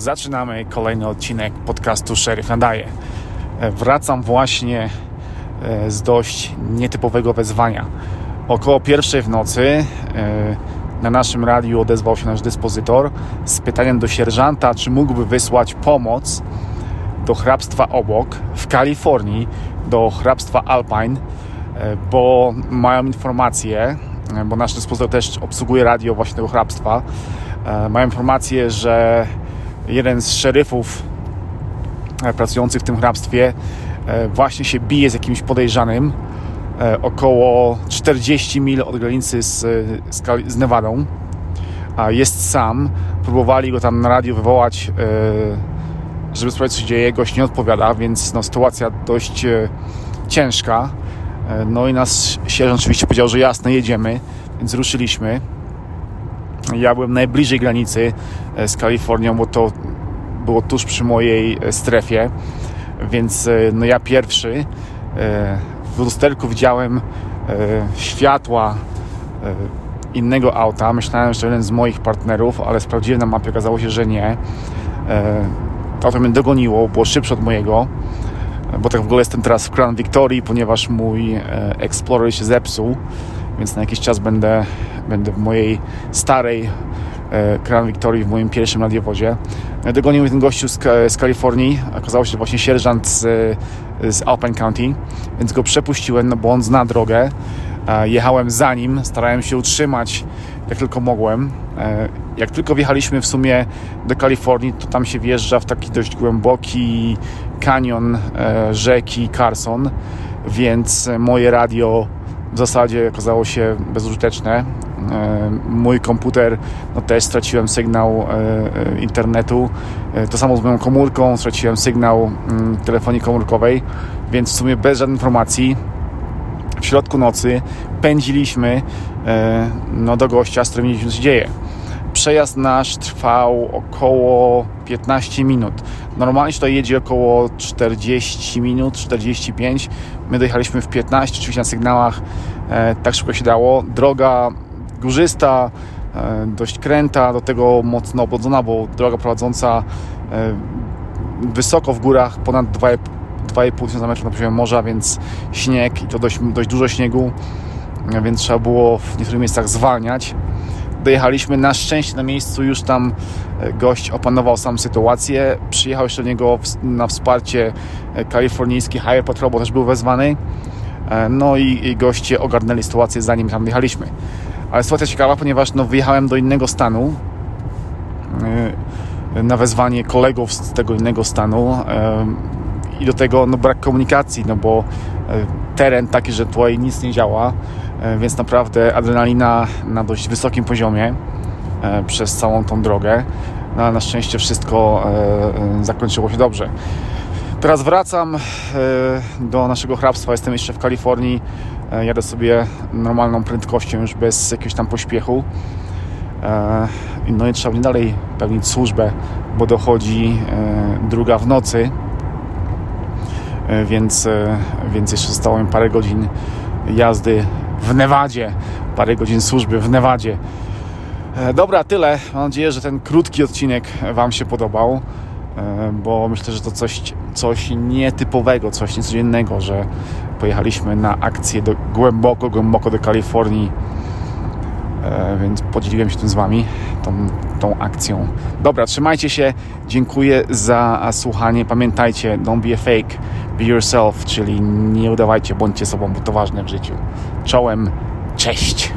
Zaczynamy kolejny odcinek podcastu Sheriff Nadaje. Wracam właśnie e, z dość nietypowego wezwania. Około pierwszej w nocy e, na naszym radiu odezwał się nasz dyspozytor z pytaniem do sierżanta, czy mógłby wysłać pomoc do hrabstwa obok w Kalifornii, do hrabstwa Alpine, e, bo mają informację, bo nasz dyspozytor też obsługuje radio właśnie tego hrabstwa, mają informację, że jeden z szeryfów e, pracujących w tym hrabstwie e, właśnie się bije z jakimś podejrzanym e, około 40 mil od granicy z, z, Nevadą. A jest sam. Próbowali go tam na radio wywołać, żeby sprawdzić, co się dzieje. Gość nie odpowiada, więc no, sytuacja dość ciężka. No i nas sierżant oczywiście powiedział, że jasne, jedziemy, więc ruszyliśmy. Ja byłem najbliżej granicy e, z Kalifornią, bo to było tuż przy mojej e, strefie, więc e, no ja pierwszy w lusterku widziałem światła innego auta. Myślałem, że jeden z moich partnerów, ale sprawdziłem na mapie, okazało się, że nie. Auto mnie dogoniło, było szybsze od mojego, bo tak w ogóle jestem teraz w Crown Victory, ponieważ mój Explorer się zepsuł więc na jakiś czas będę, będę w mojej starej e, Crown Victory, w moim pierwszym radiowozie. Dogonił mnie ten gościu z, z Kalifornii, okazało się, że właśnie sierżant z, z Alpine County, więc go przepuściłem, no bo on zna drogę. E, jechałem za nim, starałem się utrzymać jak tylko mogłem. E, jak tylko wjechaliśmy w sumie do Kalifornii, to tam się wjeżdża w taki dość głęboki kanion rzeki Carson, więc moje radio w zasadzie okazało się bezużyteczne. E, mój komputer, no też straciłem sygnał e, e, internetu. To samo z moją komórką, straciłem sygnał mm, telefonii komórkowej, więc w sumie bez żadnej informacji w środku nocy pędziliśmy no, do gościa, z którym się dzieje. Przejazd nasz trwał około 15 minut. Normalnie tutaj jedzie około 40 minut, 45. My dojechaliśmy w 15, oczywiście na sygnałach e, tak szybko się dało. Droga górzysta, e, dość kręta, do tego mocno oblodzona, bo droga prowadząca e, wysoko w górach, ponad 2,5 tysiąca metrów na poziomie morza, więc śnieg i to dość, dość dużo śniegu, więc trzeba było w niektórych miejscach zwalniać dojechaliśmy. Na szczęście na miejscu już tam e, gość opanował sam sytuację. Przyjechał jeszcze do niego na wsparcie e, kalifornijski Higher Patrol, bo też był wezwany. E, no i, goście ogarnęli sytuację zanim tam wjechaliśmy. Ale sytuacja ciekawa, ponieważ no, wyjechałem do innego stanu na wezwanie kolegów z tego innego stanu i do tego no, brak komunikacji, no bo teren taki, że tutaj nic nie działa, więc naprawdę adrenalina na dość wysokim poziomie przez całą tą drogę. No, ale na szczęście wszystko zakończyło się dobrze. Teraz wracam do naszego hrabstwa. Jestem jeszcze w Kalifornii. Jadę sobie normalną prędkością, już bez jakiegoś tam pośpiechu. No i trzeba dalej pełnić służbę, bo dochodzi druga w nocy. Więc, więc jeszcze zostało mi parę godzin jazdy w Nevadzie, parę godzin służby w Nevadzie. E, dobra, tyle. Mam nadzieję, że ten krótki odcinek Wam się podobał, e, bo myślę, że to coś, coś nietypowego, coś niecodziennego, że pojechaliśmy na akcję do, głęboko, głęboko do Kalifornii, e, więc podzieliłem się tym z Wami, tą, tą akcją. Dobra, trzymajcie się, dziękuję za słuchanie. Pamiętajcie, don't be a fake, be yourself, czyli nie udawajcie, bądźcie sobą, bo to ważne w życiu. Czołem, cześć!